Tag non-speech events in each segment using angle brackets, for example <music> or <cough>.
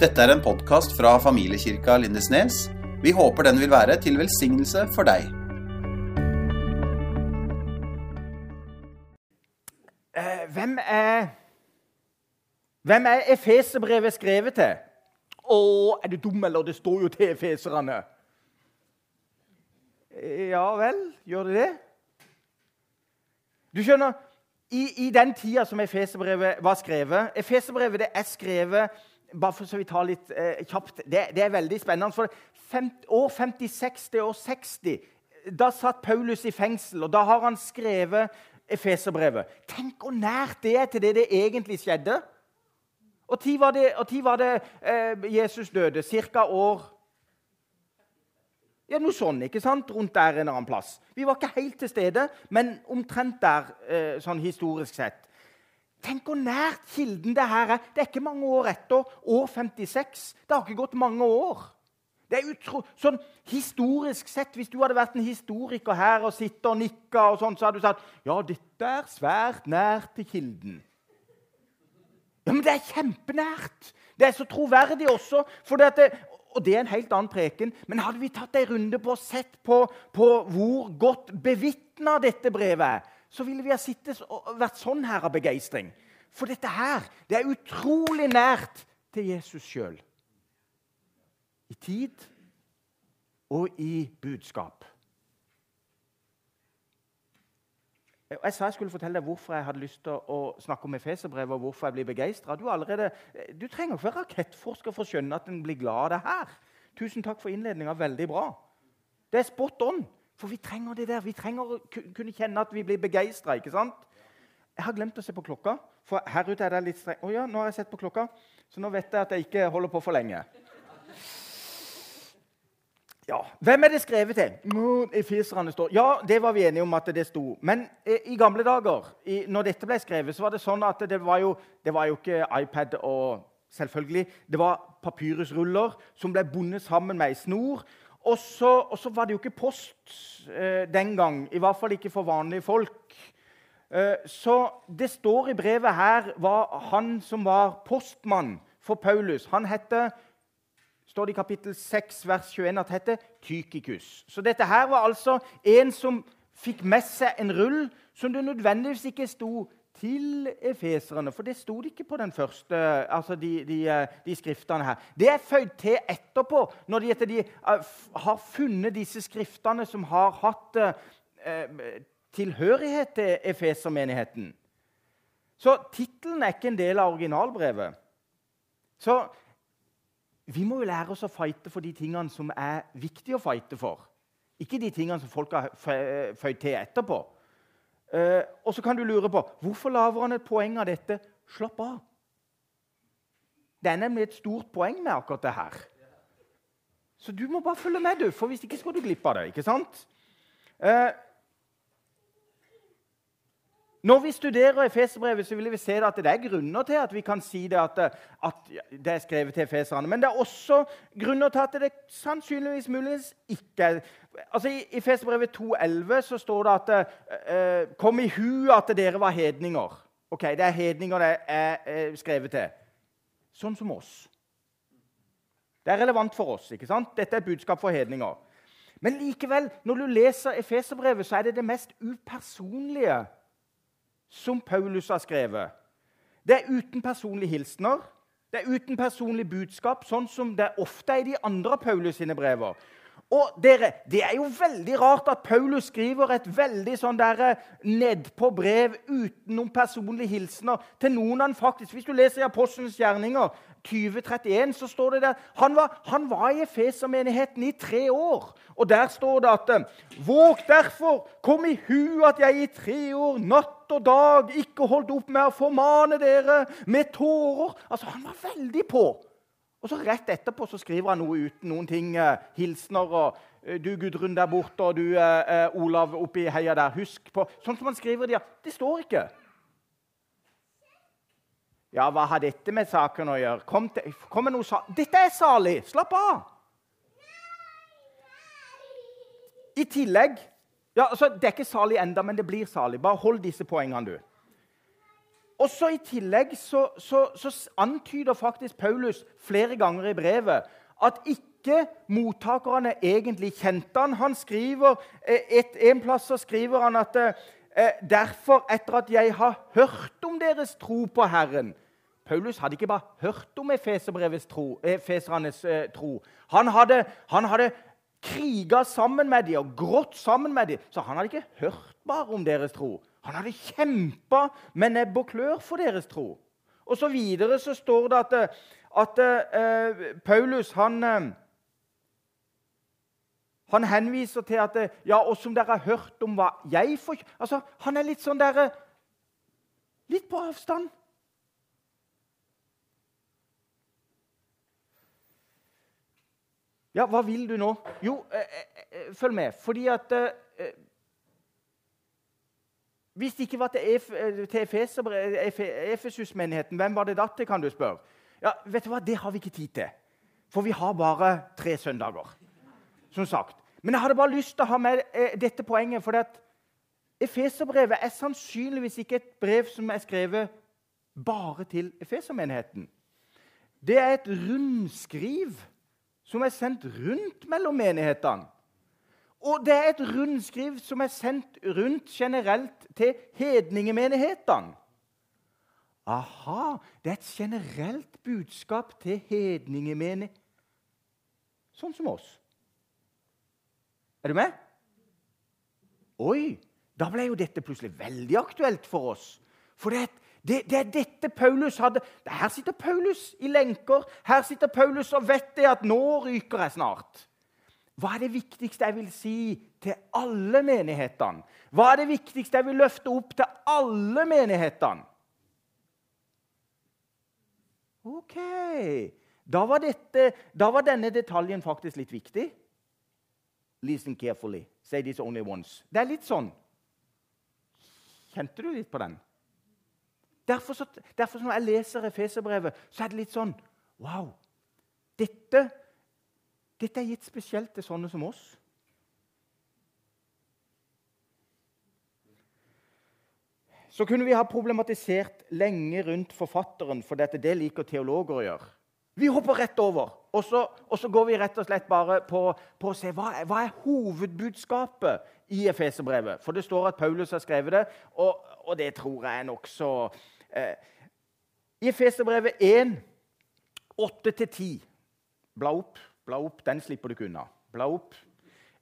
Dette er en podkast fra familiekirka Lindesnes. Vi håper den vil være til velsignelse for deg. Eh, hvem er Hvem er Efeserbrevet skrevet til? Å, er du dum, eller? Det står jo til efeserne. Ja vel, gjør det det? Du skjønner, i, i den tida som Efeserbrevet var skrevet Efeserbrevet er skrevet bare for så vi tar litt eh, kjapt, det, det, er veldig spennende. For fem, år 56 til år 60 da satt Paulus i fengsel, og da har han skrevet Efeserbrevet. Tenk hvor nært det er til det det egentlig skjedde. Og tid var det, tid var det eh, Jesus døde? Cirka år ja, Noe sånn, ikke sant? Rundt der en eller annen plass. Vi var ikke helt til stede, men omtrent der, eh, sånn historisk sett. Tenk hvor nært kilden det her er. Det er ikke mange år etter. År 56. Det har ikke gått mange år. Det er utro... Sånn Historisk sett, hvis du hadde vært en historiker her og sittet og nikka, og sånn, så hadde du sagt ja, dette er svært nært til kilden. Ja, Men det er kjempenært. Det er så troverdig også. Det, og det er en helt annen preken. Men hadde vi tatt en runde på og sett på, på hvor godt bevitna dette brevet er, så ville vi ha sittet og vært sånn her av begeistring. For dette her det er utrolig nært til Jesus sjøl. I tid og i budskap. Jeg sa jeg skulle fortelle deg hvorfor jeg hadde lyst til å snakke om Efeserbrevet og hvorfor jeg blir begeistret. Du, du, trenger ikke være rakettforsker for å skjønne at en blir glad av det her. Tusen takk for innledninga. Veldig bra. Det er spot on. For vi trenger det der. Vi trenger å kunne kjenne at vi blir begeistra. Jeg har glemt å se på klokka, for her ute er det litt strengt. Oh, ja, nå har jeg sett på klokka, så nå vet jeg at jeg ikke holder på for lenge. Ja, Hvem er det skrevet til? Efeserne står Ja, det var vi enige om at det sto. Men eh, i gamle dager, i, når dette ble skrevet, så var det sånn at det var jo, det var jo ikke iPad og selvfølgelig. Det var papyrusruller som ble bundet sammen med ei snor. Og så var det jo ikke post eh, den gang, i hvert fall ikke for vanlige folk. Eh, så det står i brevet her hva han som var postmann for Paulus Han heter står det i kapittel 6, vers 21 at heter Tykikus. Så dette her var altså en som fikk med seg en rull som det nødvendigvis ikke sto til efeserne. For det sto det ikke på den første, altså de, de, eh, de skriftene her. Det er føyd til etterpå, når de, de uh, har funnet disse skriftene som har hatt eh, tilhørighet til efesermenigheten. Så tittelen er ikke en del av originalbrevet. Så vi må jo lære oss å fighte for de tingene som er viktige å fighte for. Ikke de tingene som folk har føyd til etterpå. Uh, og så kan du lure på hvorfor lager han et poeng av dette. Slapp av. Det er nemlig et stort poeng med akkurat det her. Så du må bare følge med, du, for hvis ikke skal du glippe av det. ikke sant? Uh, når vi studerer Efeserbrevet, så vil vi se at det er grunner til at vi kan si det at, at det er skrevet til efeserne. Men det er også grunner til at det sannsynligvis muligens ikke er altså I Efeserbrevet 2,11 så står det at uh, Kom i hu at dere var hedninger. Ok, Det er hedninger det er uh, skrevet til. Sånn som oss. Det er relevant for oss. ikke sant? Dette er budskap for hedninger. Men likevel, når du leser Efeserbrevet, så er det det mest upersonlige som Paulus har skrevet. Det er uten personlige hilsener, det er uten personlig budskap, sånn som det ofte er i de andre Paulus sine brever. Og dere, Det er jo veldig rart at Paulus skriver et veldig sånn der eh, nedpå brev uten noen personlige hilsener til noen han faktisk Hvis du leser i Apostelens gjerninger 2031, så står det der Han var, han var i Efesermenigheten i tre år. Og der står det at Våg derfor, kom i hu at jeg i tre år, natt og dag, ikke holdt opp med å formane dere med tårer. Altså, Han var veldig på. Og så Rett etterpå så skriver han noe uten noen ting. Eh, hilsener og eh, 'Du Gudrun der borte', og 'du eh, eh Olav oppi heia der'. Husk på Sånn som han skriver det. Det står ikke. Ja, hva har dette med saken å gjøre? Kom, til, kom med noe sa Dette er salig! Slapp av! I tillegg ja, altså, Det er ikke salig enda, men det blir salig. Bare hold disse poengene, du. Også I tillegg så, så, så antyder faktisk Paulus flere ganger i brevet at ikke mottakerne egentlig kjente han. Han skriver, eh, et, En plass så skriver han at eh, derfor, etter at jeg har hørt om deres tro på Herren Paulus hadde ikke bare hørt om tro, efesernes eh, tro. Han hadde, han hadde kriga sammen med dem og grått sammen med dem. Så han hadde ikke hørt bare om deres tro. Han hadde kjempa med nebb og klør for deres tro. Og så videre så står det at, at uh, Paulus han, han henviser til at ja, og som dere har hørt om hva jeg får altså, Han er litt sånn der Litt på avstand. Ja, hva vil du nå? Jo, uh, følg med. Fordi at hvis det ikke var til, Ef til Efesus-menigheten, hvem var det da til, kan du spørre? Ja, vet du hva? Det har vi ikke tid til. For vi har bare tre søndager. som sagt. Men jeg hadde bare lyst til å ha med eh, dette poenget. For Efeserbrevet er sannsynligvis ikke et brev som er skrevet bare til Efesermenigheten. Det er et rundskriv som er sendt rundt mellom menighetene. Og det er et rundskriv som er sendt rundt generelt til hedningemenighetene. Aha, det er et generelt budskap til hedningemenighetene, sånn som oss. Er du med? Oi, da ble jo dette plutselig veldig aktuelt for oss. For det, det, det, er dette Paulus hadde. Her sitter Paulus i lenker. Her sitter Paulus og vet det at nå ryker jeg snart. Hva er det viktigste jeg vil si til alle menighetene? Hva er det viktigste jeg vil løfte opp til alle menighetene? OK. Da var, dette, da var denne detaljen faktisk litt viktig. Listen carefully. Say this only once. Det er litt sånn. Kjente du litt på den? Derfor, så, derfor når jeg leser Efeserbrevet, så er det litt sånn Wow! Dette dette er gitt spesielt til sånne som oss. Så kunne vi ha problematisert lenge rundt forfatteren, for dette det liker teologer å gjøre. Vi hopper rett over, og så, og så går vi rett og slett bare på, på å se hva er, hva er hovedbudskapet i Efeserbrevet. For det står at Paulus har skrevet det, og, og det tror jeg er nokså eh, I Efeserbrevet 1, 8-10 Bla opp. Bla opp, Den slipper du ikke unna. Bla opp.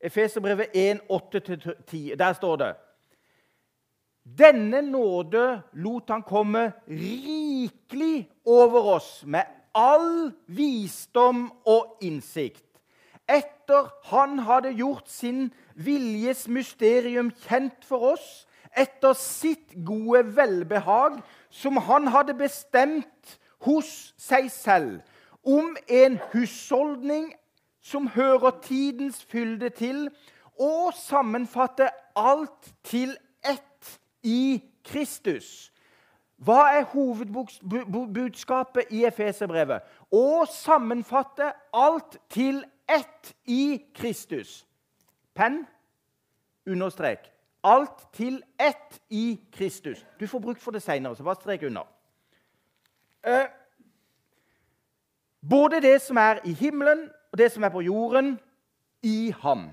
Efeserbrevet 1, 8-10. Der står det Denne nåde lot han komme rikelig over oss med all visdom og innsikt. Etter han hadde gjort sin viljes mysterium kjent for oss, etter sitt gode velbehag, som han hadde bestemt hos seg selv om en husholdning som hører tidens fylde til, og sammenfatter alt til ett i Kristus. Hva er hovedbudskapet i Efeserbrevet? Å sammenfatte alt til ett i Kristus. Penn, understrek. Alt til ett i Kristus. Du får bruk for det seinere, så bare strek under. Eh, både det som er i himmelen, og det som er på jorden, i ham.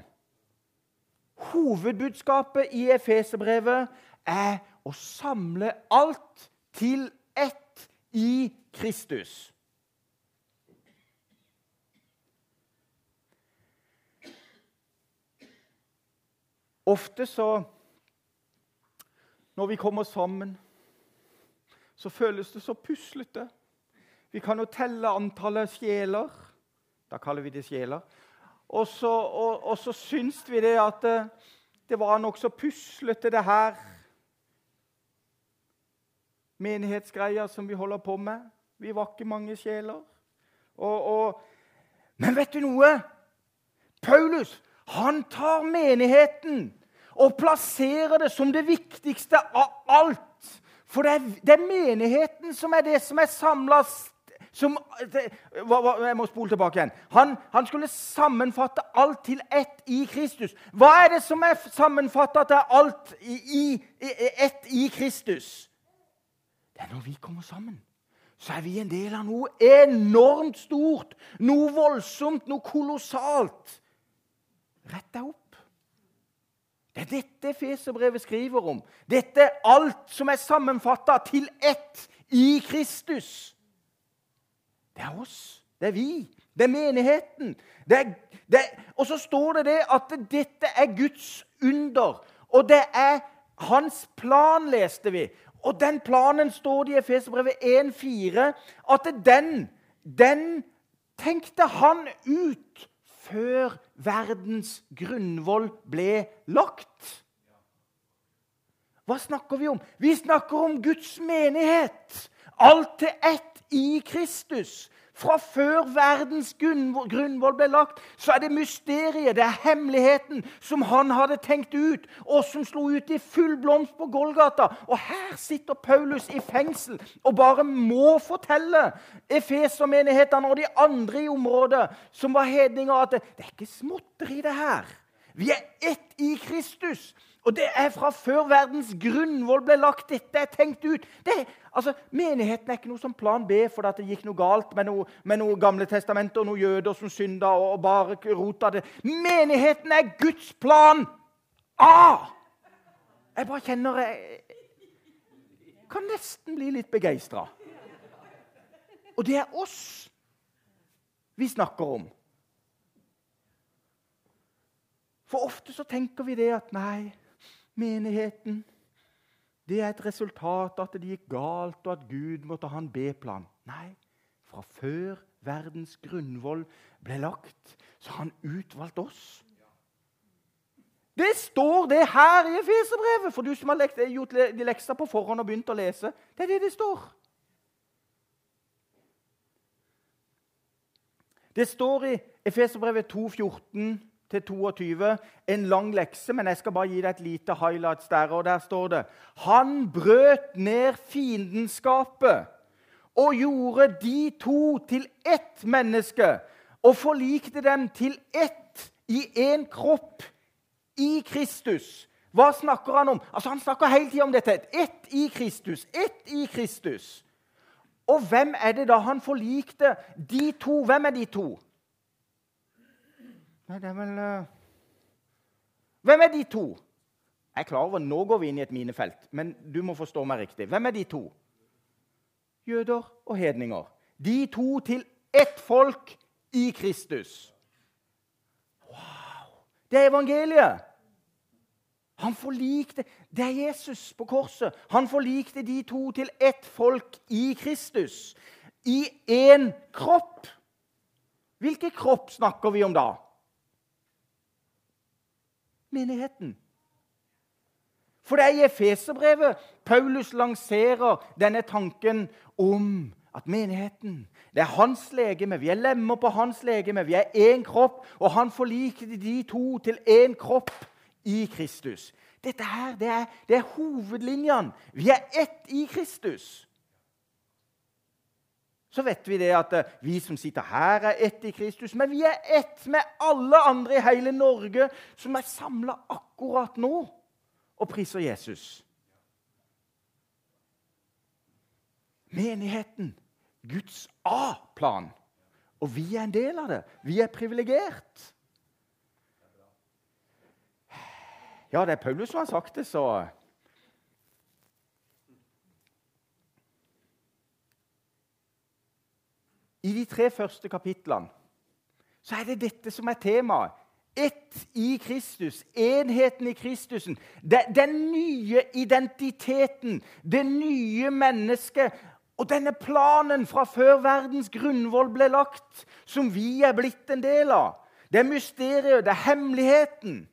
Hovedbudskapet i Efeserbrevet er å samle alt til ett i Kristus. Ofte så Når vi kommer sammen, så føles det så puslete. Vi kan jo telle antallet sjeler. Da kaller vi det sjeler. Og så, og, og så syns vi det at det, eh, det var nokså puslete, det her menighetsgreia som vi holder på med. Vi var ikke mange sjeler. Og, og, men vet du noe? Paulus han tar menigheten og plasserer det som det viktigste av alt. For det er, det er menigheten som er det som er samla som, jeg må spole tilbake igjen. Han, han, skulle sammenfatte alt til ett i Kristus. Hva er det som er sammenfatta til alt i, i, ett i Kristus? Det er når vi kommer sammen. Så er vi en del av noe enormt stort, noe voldsomt, noe kolossalt. Rett deg opp. Det er dette Feserbrevet skriver om. Dette er alt som er sammenfatta til ett i Kristus. Det er oss. Det er vi. Det er menigheten. Det er, det er, og så står det det at dette er Guds under. Og det er hans plan, leste vi. Og den planen står det i Efeserbrevet 1,4 at den, den tenkte han ut før verdens grunnvoll ble lagt. Hva snakker vi om? Vi snakker om Guds menighet. Alt til ett i Kristus. Fra før verdens grunnvoll ble lagt, så er det mysteriet, det er hemmeligheten, som han hadde tenkt ut, og som slo ut i full blomst på Golgata. Og her sitter Paulus i fengsel og bare må fortelle Efeser-menighetene og de andre i området som var hedninger, at det, det er ikke småtteri, det her. Vi er ett i Kristus. Og det er fra før verdens grunnvoll ble lagt. Dette er tenkt ut. Det, altså, Menigheten er ikke noe som plan B for det gikk noe galt med noe, med noe Gamle testamenter og noen jøder som synda og, og bare rota det. Menigheten er Guds plan A! Jeg bare kjenner Jeg kan nesten bli litt begeistra. Og det er oss vi snakker om. For ofte så tenker vi det at nei Menigheten det er et resultat at det gikk galt, og at Gud måtte ha en B-plan. Nei, fra før verdens grunnvoll ble lagt, så har han utvalgt oss. Det står det her i Efeserbrevet, for du som har gjort de leksa på forhånd og begynt å lese. Det er det det står. Det står i Efeserbrevet 2,14 til 22. En lang lekse, men jeg skal bare gi deg et lite highlights der. og Der står det Han brøt ned fiendenskapet og gjorde de to til ett menneske og forlikte dem til ett i én kropp i Kristus. Hva snakker han om? Altså Han snakker hele tida om dette. Ett i Kristus. Ett i Kristus. Og hvem er det da han forlikte de to? Hvem er de to? Nei, det er vel uh... Hvem er de to? Jeg er klar over Nå går vi inn i et minefelt, men du må forstå meg riktig. Hvem er de to? Jøder og hedninger. De to til ett folk i Kristus. Wow! Det er evangeliet. Han forlikte Det er Jesus på korset. Han forlikte de to til ett folk i Kristus. I én kropp. Hvilken kropp snakker vi om da? Menigheten. For det er i Efeserbrevet Paulus lanserer denne tanken om at menigheten det er hans legeme. Vi er lemmer på hans legeme. Vi er én kropp, og han forliker de to til én kropp i Kristus. Dette her, det er, det er hovedlinjene. Vi er ett i Kristus så vet vi det at eh, vi som sitter her, er ett i Kristus. Men vi er ett med alle andre i hele Norge som er samla akkurat nå og priser Jesus. Menigheten. Guds A-plan. Og vi er en del av det. Vi er privilegert. Ja, det er Paulus som har sagt det, så I de tre første kapitlene så er det dette som er temaet. Ett i Kristus, enheten i Kristusen. Den nye identiteten, det nye mennesket. Og denne planen fra før verdens grunnvoll ble lagt, som vi er blitt en del av. Det er mysteriet, det er hemmeligheten.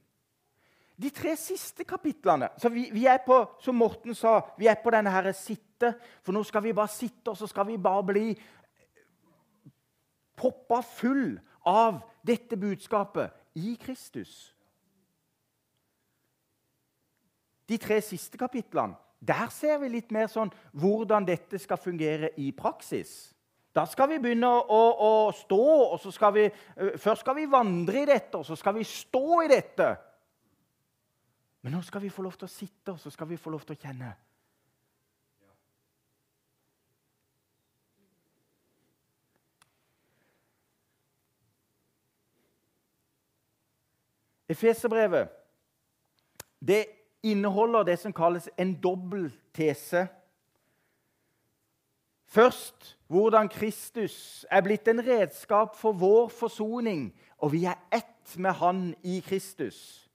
De tre siste kapitlene så vi, vi, er på, Som Morten sa, vi er på denne her sitte. For nå skal vi bare sitte, og så skal vi bare bli poppa full av dette budskapet i Kristus. De tre siste kapitlene der ser vi litt mer sånn hvordan dette skal fungere i praksis. Da skal vi begynne å, å stå, og så skal vi, eh, først skal vi vandre i dette, og så skal vi stå i dette. Men nå skal vi få lov til å sitte, og så skal vi få lov til å kjenne. Efeserbrevet det inneholder det som kalles en dobbel tese. Først hvordan Kristus er blitt en redskap for vår forsoning, og vi er ett med Han i Kristus.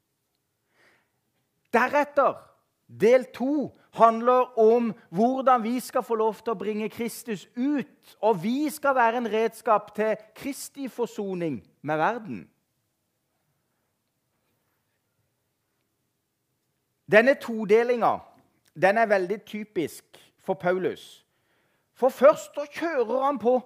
Deretter, del to, handler om hvordan vi skal få lov til å bringe Kristus ut. Og vi skal være en redskap til Kristi forsoning med verden. Denne todelinga den er veldig typisk for Paulus. For først så kjører han på.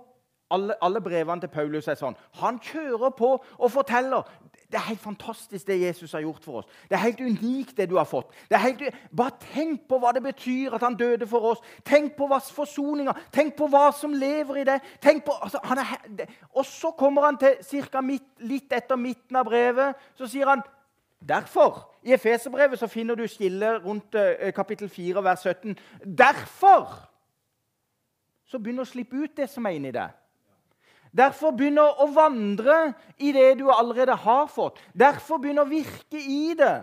Alle, alle, brevene til Paulus er sånn. Han kjører på og forteller. Det er helt fantastisk det Jesus har gjort for oss. Det er helt unikt det du har fått. Helt, bare tenk på hva det betyr at han døde for oss. Tenk på hva forsoninga Tenk på hva som lever i det. På, altså, er, og så kommer han til cirka litt etter midten av brevet. Så sier han derfor I Efeserbrevet så finner du skillet rundt uh, kapittel 4, vers 17. Derfor så begynner å slippe ut det som er inni deg. Derfor begynner å vandre i det du allerede har fått. Derfor begynner å virke i det.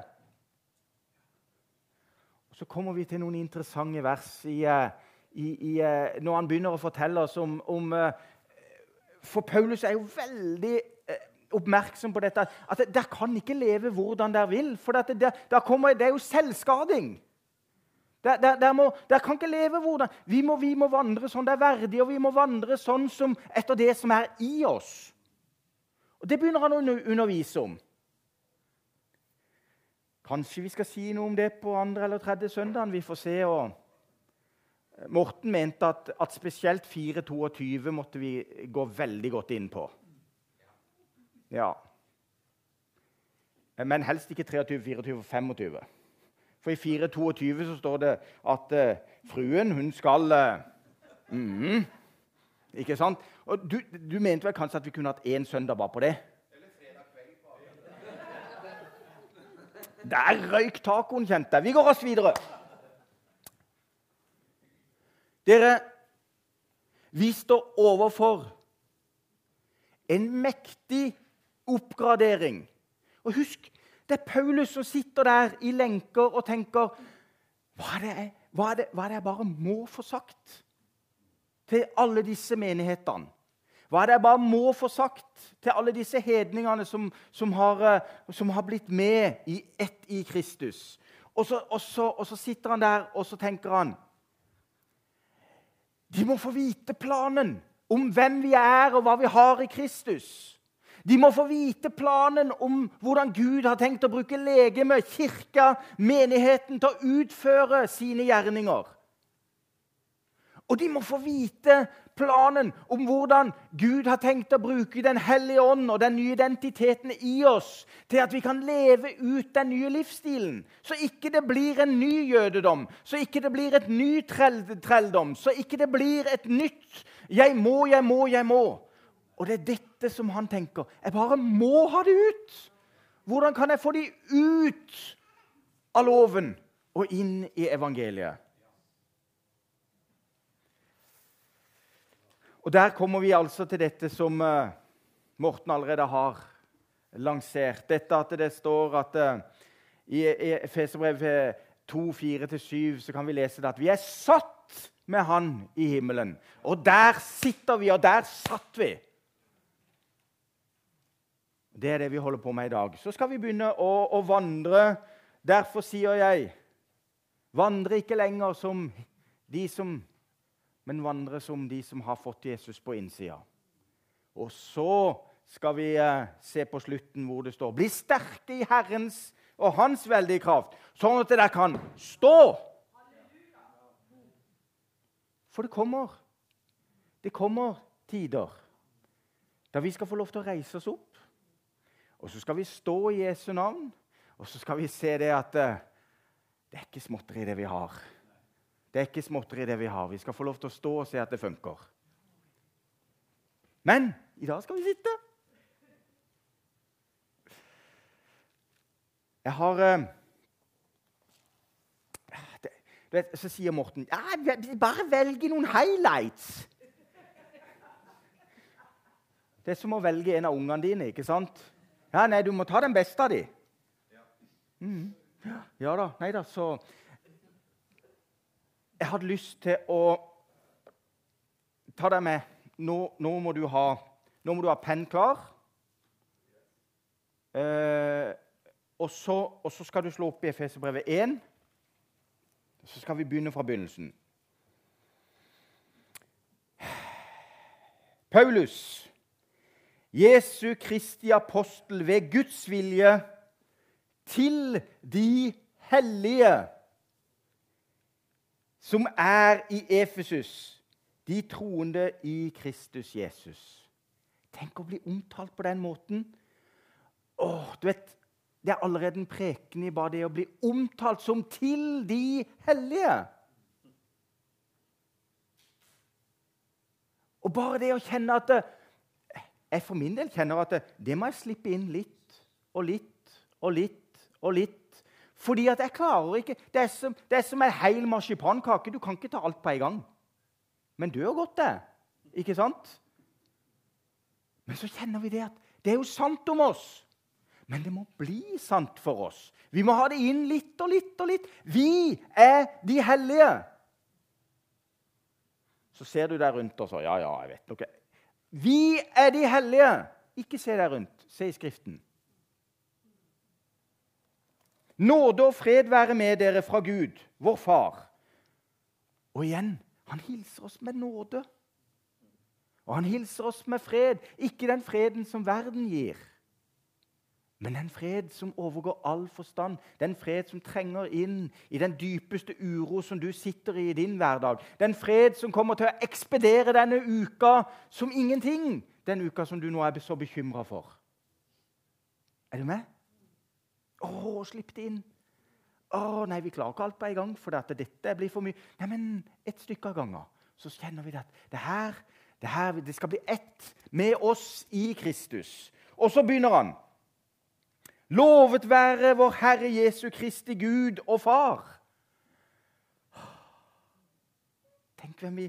Og så kommer vi til noen interessante vers i, eh, i, i, eh, når han begynner å fortelle oss om, om eh, For Paulus er jo veldig oppmerksom på dette. At dere kan ikke leve hvordan dere vil. For det, kommer, det er jo selvskading. Der, der, der, der, kan ikke leve hvordan vi må, vi må vandre sånn det er verdig, og vi må vandre sånn som etter det som er i oss. Og Det begynner han å undervise om. Kanskje vi skal si noe om det på andre eller tredje søndagen. Vi får se. og Morten mente at, at spesielt 4.22 måtte vi gå veldig godt inn på. Ja. Men helst ikke 23, 24 og 25. For i 4.22 så står det at uh, fruen, hun skal uh, mm, Ikke sant? Og du, du, mente vel kanskje at vi kunne hatt én søndag bare på det? Eller fredag kveld på Der røyk tacoen, kjente. Vi går raskt videre. Dere, vi står overfor en mektig oppgradering. Og husk, det er Paulus som sitter der i lenker og tenker hva er, det, hva, er det, hva er det jeg bare må få sagt til alle disse menighetene? Hva er det jeg bare må få sagt til alle disse hedningene som, som, har, eh, som har, blitt med i ett i Kristus? Og så, og, så, og så, sitter han der og så tenker han De må få vite planen om hvem vi er, og hva vi har i Kristus. De må få vite planen om hvordan Gud har tenkt å bruke legemet, kirka, menigheten til å utføre sine gjerninger. Og de må få vite planen om hvordan Gud har tenkt å bruke Den hellige ånd og den nye identiteten i oss til at vi kan leve ut den nye livsstilen. Så ikke det blir en ny jødedom, så ikke det blir et ny trelldom, så ikke det blir et nytt 'jeg må, jeg må, jeg må'. Og det er dette som han tenker. Jeg bare må ha det ut. Hvordan kan jeg få de ut av loven og inn i evangeliet? Og Der kommer vi altså til dette som uh, Morten allerede har lansert. Dette at det står at uh, i, i Feserbrev 2, 4-7 så kan vi lese det at vi er satt med Han i himmelen. Og der sitter vi, og der satt vi. Det er det vi holder på med i dag. Så skal vi begynne å, å vandre. Derfor sier jeg vandre ikke lenger som de som Men vandre som de som har fått Jesus på innsida. Og så skal vi eh, se på slutten hvor det står Bli sterke i Herrens og Hans veldige kraft, sånn at dere kan stå. For det kommer. Det kommer tider da vi skal få lov til å reise oss opp og så skal vi stå i Jesu navn, og så skal vi se det at uh, det er ikke småtteri, det vi har. Det er ikke småtteri, det vi har. Vi skal få lov til å stå og se at det funker. Men i dag skal vi sitte. Jeg har uh, det, Så sier Morten ja, bare velg noen highlights. Det er som å velge en av ungene dine. ikke sant? Ja, nei, Du må ta den beste av de. Mm. Ja da. Nei da, så Jeg hadde lyst til å ta deg med. Nå, nå må du ha, nå må du ha penn klar. Eh, og, så, og, så, skal du slå opp i Efeserbrevet 1. Så skal vi begynne fra begynnelsen. Paulus, Jesu Kristi apostel ved Guds vilje, til de hellige som er i Efesus, de troende i Kristus Jesus. Tenk å bli omtalt på den måten. Åh, du vet, Det er allerede en preken i bare det å bli omtalt som 'til de hellige'. Og bare det å kjenne at det, Jeg for min del kjenner at det, det må jeg slippe inn litt og litt og litt og litt. Fordi at jeg klarer ikke Det er som, det er som en hel marsipankake. Du kan ikke ta alt på en gang. Men du har godt, det. Ikke sant? Men så kjenner vi det at det er jo sant om oss. Men det må bli sant for oss. Vi må ha det inn litt og litt og litt. Vi er de hellige. Så ser du deg rundt og så Ja, ja, jeg vet noe. Vi er de hellige. Ikke se deg rundt. Se i Skriften. Nåde og fred være med dere fra Gud, vår Far. Og igjen han hilser oss med nåde. Og han hilser oss med fred. Ikke den freden som verden gir, men den fred som overgår all forstand. Den fred som trenger inn i den dypeste uro som du sitter i i din hverdag. Den fred som kommer til å ekspedere denne uka som ingenting. Den uka som du nå er så bekymra for. Er du med? Å, slipp det inn. Å, nei, vi klarer ikke alt på en gang, for dette blir for mye. Nei, men et stykke av gangen. Så kjenner vi at det her, det her det skal bli ett med oss i Kristus. Og så begynner han. Lovet være vår Herre Jesu Kristi Gud og Far. Tenk hvem vi,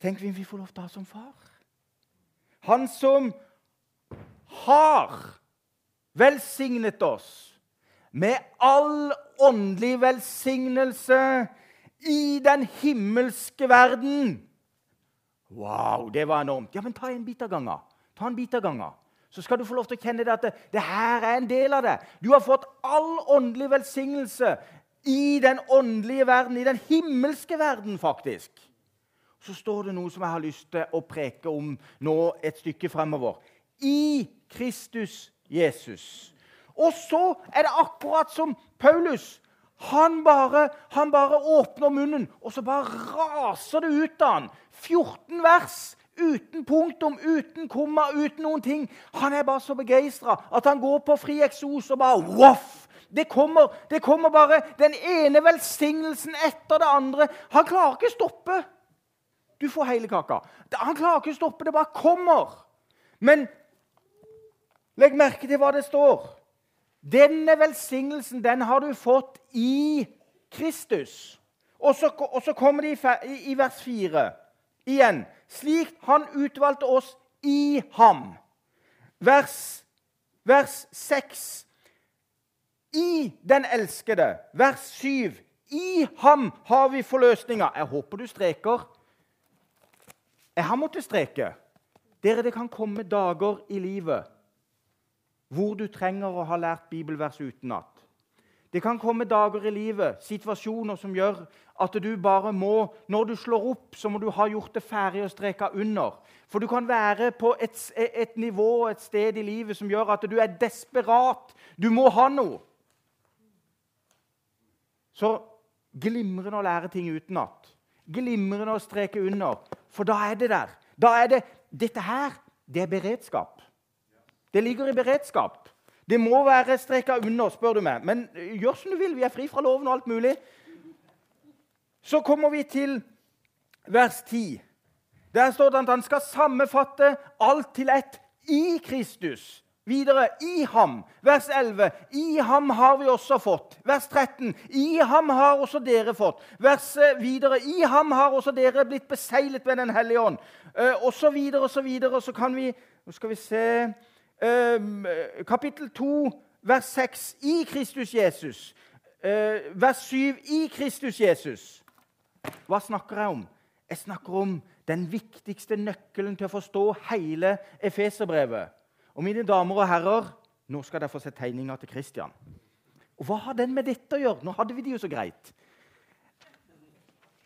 tenk hvem vi får lov til å ha som far. Han som har velsignet oss med all åndelig velsignelse i den himmelske verden. Wow, det var enormt. Ja, men ta en bit av gangen. Ta en bit av gangen. Så skal du få lov til å kjenne det at det, det her er en del av det. Du har fått all åndelig velsignelse i den åndelige verden, i den himmelske verden, faktisk. Så står det noe som jeg har lyst til å preke om nå et stykke fremover. I Kristus Jesus. Og så er det akkurat som Paulus. Han bare, han bare åpner munnen, og så bare raser det ut av han. 14 vers uten punktum, uten komma, uten noen ting. Han er bare så begeistra at han går på fri eksos og bare voff! Det kommer, det kommer bare den ene velsignelsen etter det andre. Han klarer ikke å stoppe. Du får hele kaka. Han klarer ikke å stoppe. Det bare kommer. Men legg merke til hva det står. Denne velsignelsen den har du fått i Kristus. Og så, og så kommer det i, i, vers 4 igjen. Slik han utvalgte oss i ham. Vers, vers 6. I den elskede. Vers 7. I ham har vi forløsninga. Jeg håper du streker. Jeg har måttet streke. Dere, det kan komme dager i livet hvor du trenger å ha lært bibelvers utenat. Det kan komme dager i livet, situasjoner som gjør at du bare må Når du slår opp, så må du ha gjort det ferdig og streka under. For du kan være på et, et nivå, et sted i livet som gjør at du er desperat. Du må ha noe. Så glimrende å lære ting utenat. Glimrende å streke under. For da er det der. Da er det Dette her, det er beredskap. Det ligger i beredskap. Det må være streka under, spør du meg. Men gjør som du vil. Vi er fri fra loven og alt mulig. Så kommer vi til vers 10. Der står det at han skal sammenfatte alt til ett i Kristus. Videre i ham. Vers 11. I ham har vi også fått. Vers 13. I ham har også dere fått. Vers eh, videre. I ham har også dere blitt beseglet med Den hellige ånd. Eh, og så videre og så videre. Så kan vi Nå skal vi se kapittel 2, vers 6 i Kristus Jesus. Eh, vers 7 i Kristus Jesus. Hva snakker jeg om? Jeg snakker om den viktigste nøkkelen til å forstå hele Efeserbrevet. Og mine damer og herrer, nå skal dere få se tegninga til Kristian. Og hva har den med dette å gjøre? Nå hadde vi det jo så greit.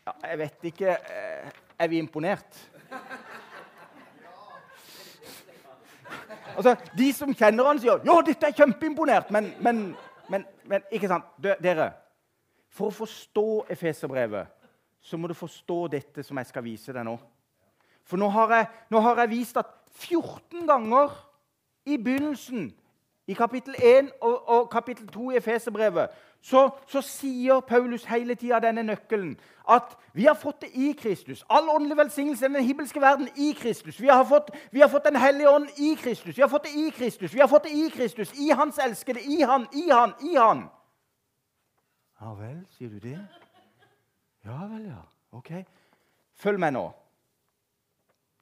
Ja, jeg vet ikke eh, Er vi imponert? Altså, De som kjenner han sier 'Ja, dette er kjempeimponert', men, men, men, men ikke sant? Dere, for å forstå Efeserbrevet så må du forstå dette som jeg skal vise deg nå. For nå har jeg, nå har jeg vist at 14 ganger i begynnelsen, i kapittel 1 og, og kapittel 2 i Efeserbrevet, så, så, sier Paulus hele tida denne nøkkelen at vi har fått det i Kristus. All åndelig velsignelse i den himmelske verden i Kristus. Vi har, fått, vi har fått Den hellige ånd i Kristus. Vi har fått det i Kristus. Vi har fått det i Kristus, i Hans elskede, i Han, i Han, i Han. Ja vel, sier du det? Ja vel, ja. Ok. Følg med nå.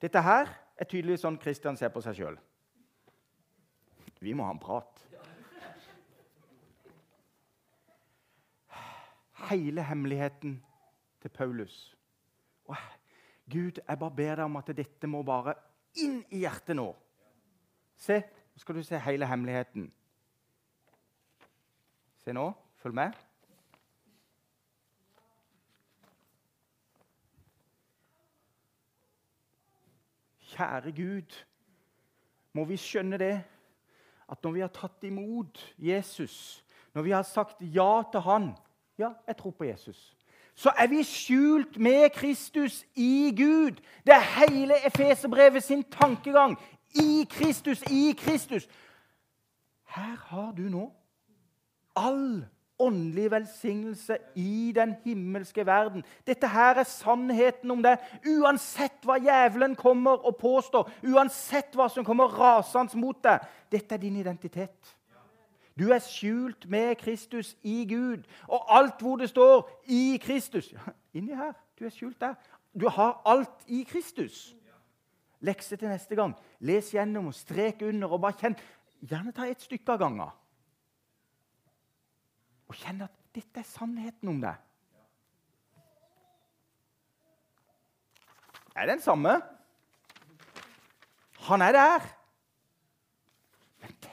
Dette her er tydelig sånn Kristian ser på seg sjøl. Vi må ha en prat. Hele hemmeligheten til Paulus. Og Gud, jeg bare ber deg om at dette må bare inn i hjertet nå. Se, nå skal du se hele hemmeligheten. Se nå. Følg med. Kjære Gud, må vi skjønne det at når vi har tatt imot Jesus, når vi har sagt ja til Han, ja, jeg tror på Jesus. Så er vi skjult med Kristus i Gud. Det er hele Efeserbrevet sin tankegang. I Kristus, i Kristus. Her har du nå all åndelig velsignelse i den himmelske verden. Dette her er sannheten om det. Uansett hva djevelen kommer og påstår, uansett hva som kommer rasende mot deg. Dette er din identitet. Du er skjult med Kristus i Gud. Og alt hvor det står 'i Kristus' ja, Inni her. Du er skjult der. Du har alt i Kristus. Lekse til neste gang. Les gjennom og strek under. og bare kjenn. Gjerne ta et stykke av gangen. Og kjenn at dette er sannheten om deg. Er den samme? Han er der.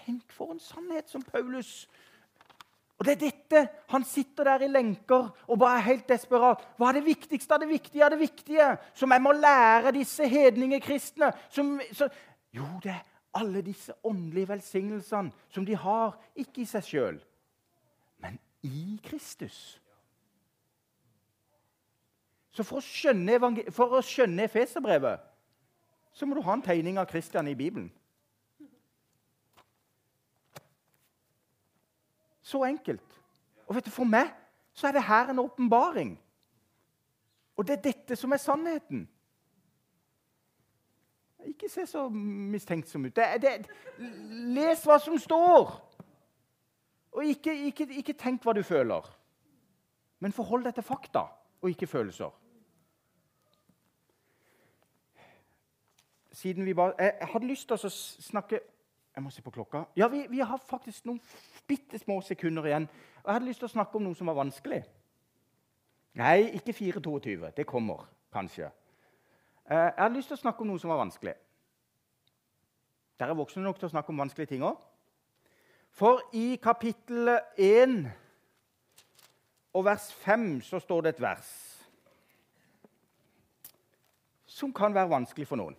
Tenk for en sannhet som Paulus Og det er dette. Han sitter der i lenker og bare er helt desperat. Hva er det viktigste av det viktige av det viktige som jeg må lære disse hedningekristne? Som, så, jo, det er alle disse åndelige velsignelsene som de har, ikke i seg sjøl, men i Kristus. Så for å skjønne, for skjønne Efeserbrevet så må du ha en tegning av Kristian i Bibelen. Så enkelt. Og vet du, For meg så er det her en åpenbaring. Og det er dette som er sannheten. Ikke se så mistenksom ut. Det, det, les hva som står. Og ikke, ikke, ikke tenk hva du føler. Men forhold deg til fakta og ikke følelser. Siden vi bare, jeg hadde lyst til å snakke Jeg må se på klokka. Ja, vi, vi har faktisk noen bitte små sekunder igjen. Jeg hadde lyst til å snakke om noe som var vanskelig. Nei, ikke 4.22. Det kommer kanskje. Eh, jeg hadde lyst til å snakke om noe som var vanskelig. Dere er voksne nok til å snakke om vanskelige ting òg. For i kapittel 1 og vers 5 så står det et vers som kan være vanskelig for noen.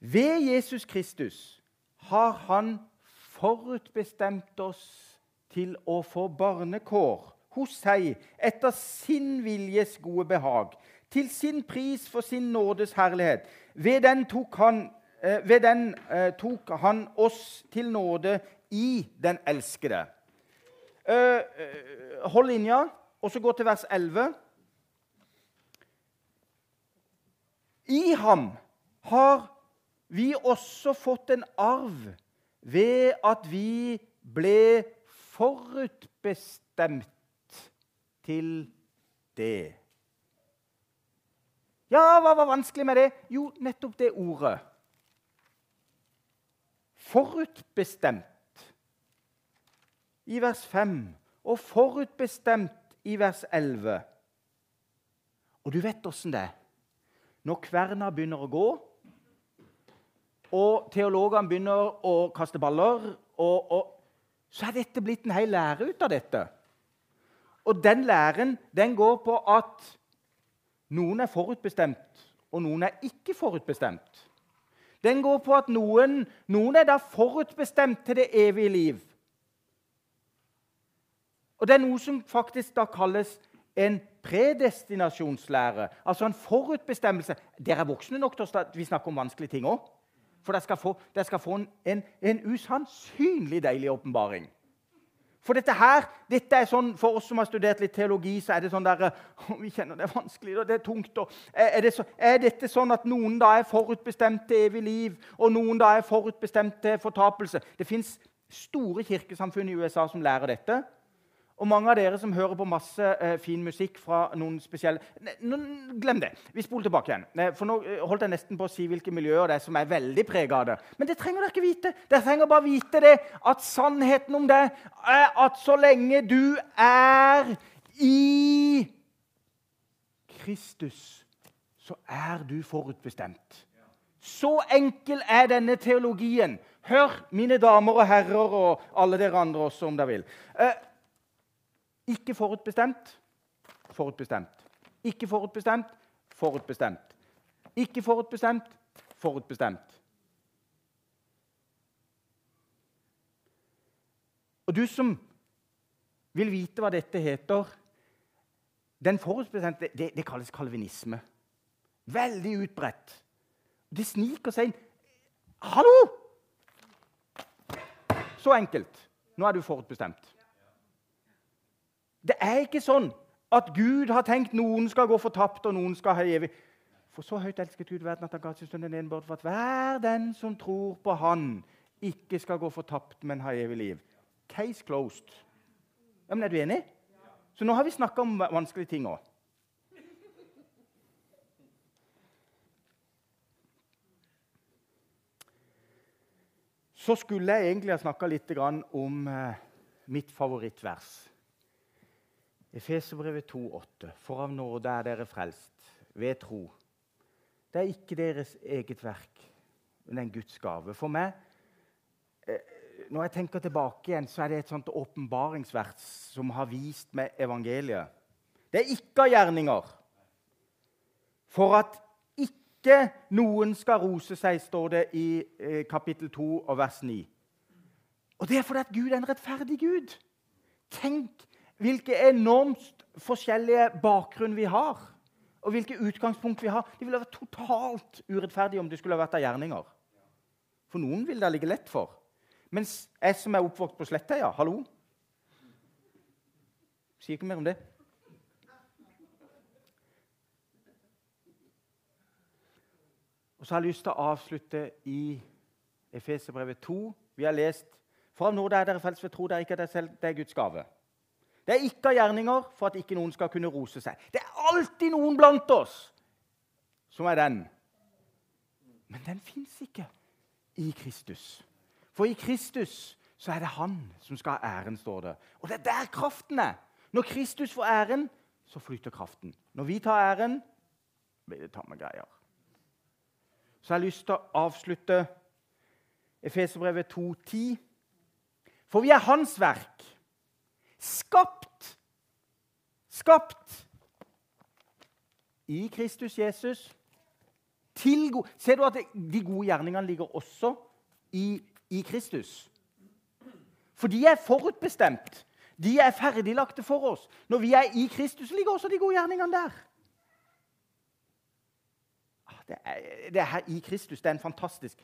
Ved Jesus Kristus har han forutbestemt oss til å få barnekår hos seg etter sin viljes gode behag, til sin pris for sin nådes herlighet. Ved den tok han, eh, ved den, eh, tok han oss til nåde i den elskede. Eh, hold linja, og så gå til vers 11. I ham har vi også fått en arv ved at vi ble forutbestemt til det. Ja, hva var vanskelig med det? Jo, nettopp det ordet. forutbestemt i vers 5 og forutbestemt i vers 11. Og du vet åssen det er. Når kverna begynner å gå, og teologene begynner å kaste baller, og, og, så er dette blitt en hel lære ut av dette. Og den læren den går på at noen er forutbestemt, og noen er ikke forutbestemt. Den går på at noen, noen er da forutbestemt til det evige liv. Og Det er noe som faktisk da kalles en predestinasjonslære. Altså en forutbestemmelse. Dere er voksne nok til at vi snakker om vanskelige ting òg. For dere skal få, dere skal få en, en, en usannsynlig deilig åpenbaring. For dette her, dette er sånn, For oss som har studert litt teologi, så er det sånn der, <laughs> vi kjenner det er vanskelig og det er tungt. Og er, det så, er, dette sånn at noen da er forutbestemt til evig liv, og noen da er forutbestemt til fortapelse? Det fins store kirkesamfunn i USA som lærer dette. Og mange av dere som hører på masse eh, fin musikk fra noen spesielle ne, Glem det. Vi spoler tilbake igjen. For Nå eh, holdt jeg nesten på å si hvilke miljøer det er som er veldig prega av det. Men det trenger dere ikke vite. Dere trenger bare vite det at sannheten om det er at så lenge du er i Kristus, så er du forutbestemt. Så enkel er denne teologien. Hør, mine damer og herrer, og alle dere andre også, om dere vil. Eh, ikke forutbestemt, forutbestemt. Ikke forutbestemt, forutbestemt. Ikke forutbestemt, forutbestemt. Og du som vil vite hva dette heter Den forutbestemte det, det kalles kalvinisme. Veldig utbredt. Det sniker seg inn Hallo! Så enkelt. Nå er du forutbestemt. Det er ikke sånn at Gud har tenkt noen skal gå fortapt, og noen skal ha evig. For så høyt elsket Gud verden at han ga sin sønn den enbård for at hver den som tror på Han, ikke skal gå fortapt, men ha evig liv. Case closed. Ja, men Er du enig? Så nå har vi snakka om vanskelige ting òg. Så skulle jeg egentlig ha snakka litt om eh, mitt favorittvers. Efeserbrevet 2,8.: For av nåde er dere frelst ved tro. Det er ikke deres eget verk, men en Guds gave. For meg, eh, når jeg tenker tilbake igjen, så er det et sånt åpenbaringsvers som har vist meg evangeliet. Det er ikke av gjerninger. For at ikke noen skal rose seg, står det i eh, kapittel 2 og vers 9. Og det er fordi at Gud er en rettferdig Gud. Tenk hvilke enormt forskjellige bakgrunn vi har, og hvilke utgangspunkt vi har. Det ville vært totalt urettferdig om det skulle vært av gjerninger. For noen vil det ligge lett for. Mens jeg som er oppvokst på Sletteia Hallo? Sier ikke mer om det. Og så har jeg lyst til å avslutte i Efeserbrevet 2. Vi har lest For av nåde er dere frelst ved tro, det er ikke dere selv, det er Guds gave. Det er ikke av gjerninger for at ikke noen skal kunne rose seg. Det er alltid noen blant oss som er den. Men den fins ikke i Kristus. For i Kristus så er det han som skal ha æren, står det. Og det er der kraften er. Når Kristus får æren, så flyter kraften. Når vi tar æren, blir det tamme greier. Så jeg har lyst til å avslutte Efeserbrevet 2,10. For vi er Hans verk Skapt. Skapt i Kristus Jesus. Til god. Ser du at de gode gjerningene ligger også i, i Kristus? For de er forutbestemt. De er ferdiglagte for oss. Når vi er i Kristus, ligger også de gode gjerningene der. Ah, det er, det er i Kristus. Det er en fantastisk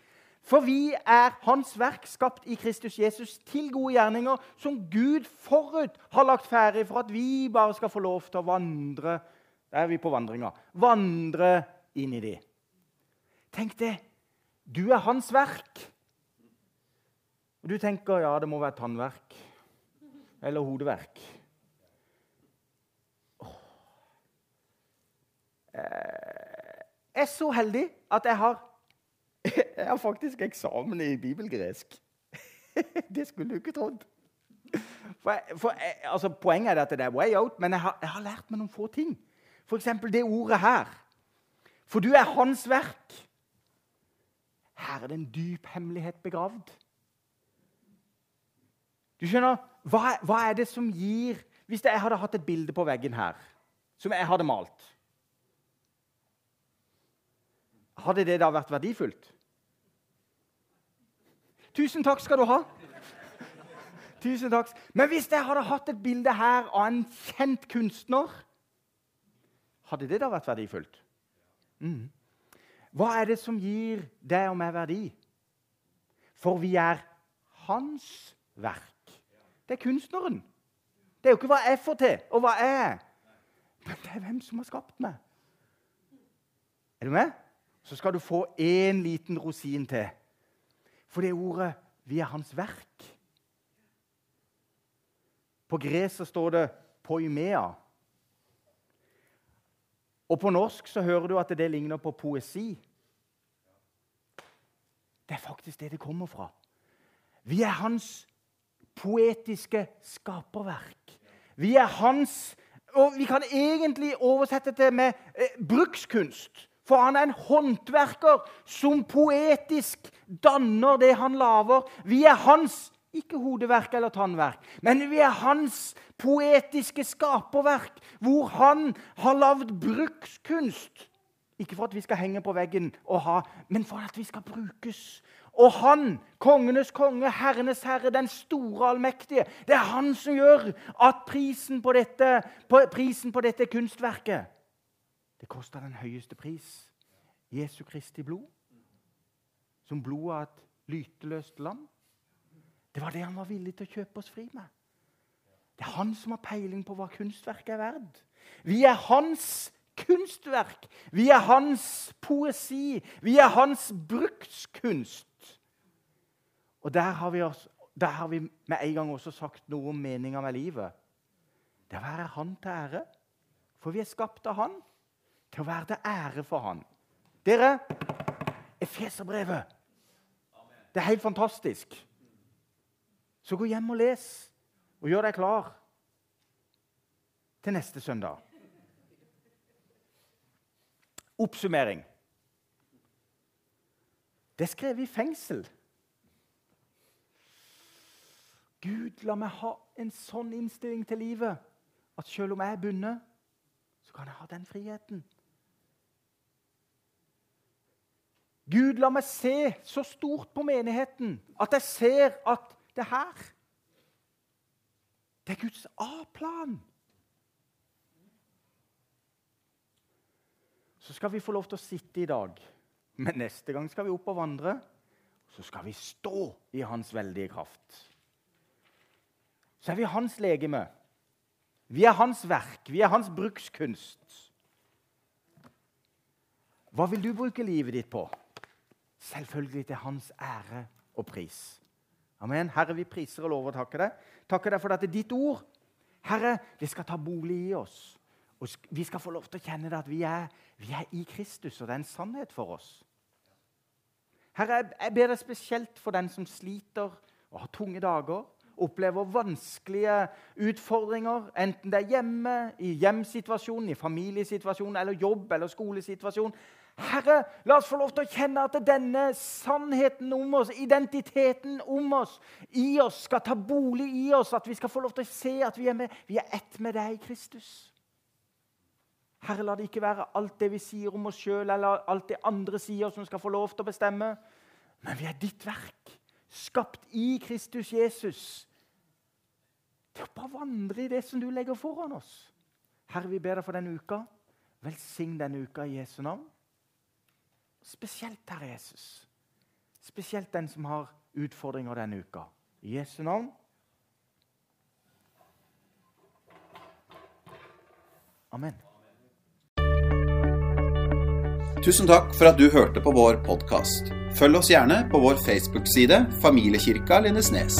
for vi er Hans verk, skapt i Kristus Jesus, til gode gjerninger, som Gud forut har lagt ferdig for at vi bare skal få lov til å vandre Der er vi på vandringa. Vandre inn i de. Tenk det. Du er Hans verk. Og du tenker ja, det må være tannverk eller hodeverk. Oh. Jeg er så heldig at jeg har Jeg har faktisk eksamen i bibelgresk. <laughs> Det skulle du ikke trodd. For, for, altså, poenget er at det er way out, men jeg har, jeg har lært meg noen få ting. F.eks. det ordet her. For du er hans verk. Her er det en dyp hemmelighet begravd. Du skjønner, hva, hva er det som gir Hvis jeg hadde hatt et bilde på veggen her som jeg hadde malt Hadde det da vært verdifullt? Tusen takk skal du ha. Tusen takk. Men hvis jeg hadde hatt et bilde her av en kjent kunstner, hadde det da vært verdifullt? Mm. Hva er det som gir deg og meg verdi? For vi er hans verk. Det er kunstneren. Det er jo ikke hva jeg får til, og hva jeg er. Men det er hvem som har skapt meg. Er du med? Så skal du få én liten rosin til. For det ordet 'vi er hans verk'. På gresk står det 'poimea'. Og på norsk så hører du at det ligner på poesi. Det er faktisk det det kommer fra. Vi er hans poetiske skaperverk. Vi er hans Og vi kan egentlig oversette det med eh, brukskunst. For han er en håndverker som poetisk danner det han lager. Vi er hans ikke hodeverk eller tannverk, men vi er hans poetiske skaperverk, hvor han har lagd brukskunst. Ikke for at vi skal henge på veggen og ha, men for at vi skal brukes. Og han, kongenes konge, herrenes herre, den store allmektige, det er han som gjør at prisen på dette, på, prisen på dette kunstverket Det kosta den høyeste pris. Jesu Kristi blod. Som blodet av et lyteløst lam. Det var det han var villig til å kjøpe oss fri med. Det er han som har peiling på hva kunstverket er verd. Vi er hans kunstverk. Vi er hans poesi. Vi er hans brukskunst. Og der har, vi også, der har vi med en gang også sagt noe om meninga med livet. Det er å være Han til ære. For vi er skapt av Han til å være til ære for Han. Dere, Efeserbrevet. Det er helt fantastisk. Så gå hjem og les, og gjør deg klar til neste søndag. Oppsummering. Det er skrevet i fengsel. Gud, la meg ha en sånn innstilling til livet at selv om jeg er bundet, så kan jeg ha den friheten. Gud, la meg se så stort på menigheten at jeg ser at det her Det er Guds A-plan. Så skal vi få lov til å sitte i dag, men neste gang skal vi opp og vandre. Så skal vi stå i Hans veldige kraft så er vi hans legeme. Vi er hans verk, vi er hans brukskunst. Hva vil du bruke livet ditt på? Selvfølgelig til hans ære og pris. Amen. Herre, vi priser og lover å takke deg. Takker deg for at det er ditt ord, Herre, det skal ta bolig i oss. Og vi skal få lov til å kjenne det at vi er, vi er i Kristus, og det er en sannhet for oss. Herre, jeg ber deg spesielt for den som sliter og har tunge dager opplever vanskelige utfordringer, enten det er hjemme, i hjemsituasjonen, i familiesituasjonen, eller jobb- eller skolesituasjon. Herre, la oss få lov til å kjenne at denne sannheten om oss, identiteten om oss, i oss, skal ta bolig i oss. At vi skal få lov til å se at vi er, med, vi er ett med deg, Kristus. Herre, la det ikke være alt det vi sier om oss sjøl, eller alt det andre sier, som skal få lov til å bestemme. Men vi er ditt verk skapt i Kristus Jesus. Det er bare å vandre i det som du legger foran oss. Herre, vi ber deg for denne uka. Velsign denne uka i Jesu navn. Spesielt, Herre Jesus. Spesielt den som har utfordringer denne uka. I Jesu navn. Amen. Tusen takk for at du hørte på vår podkast. Følg oss gjerne på vår Facebook-side Familiekirka Lindesnes.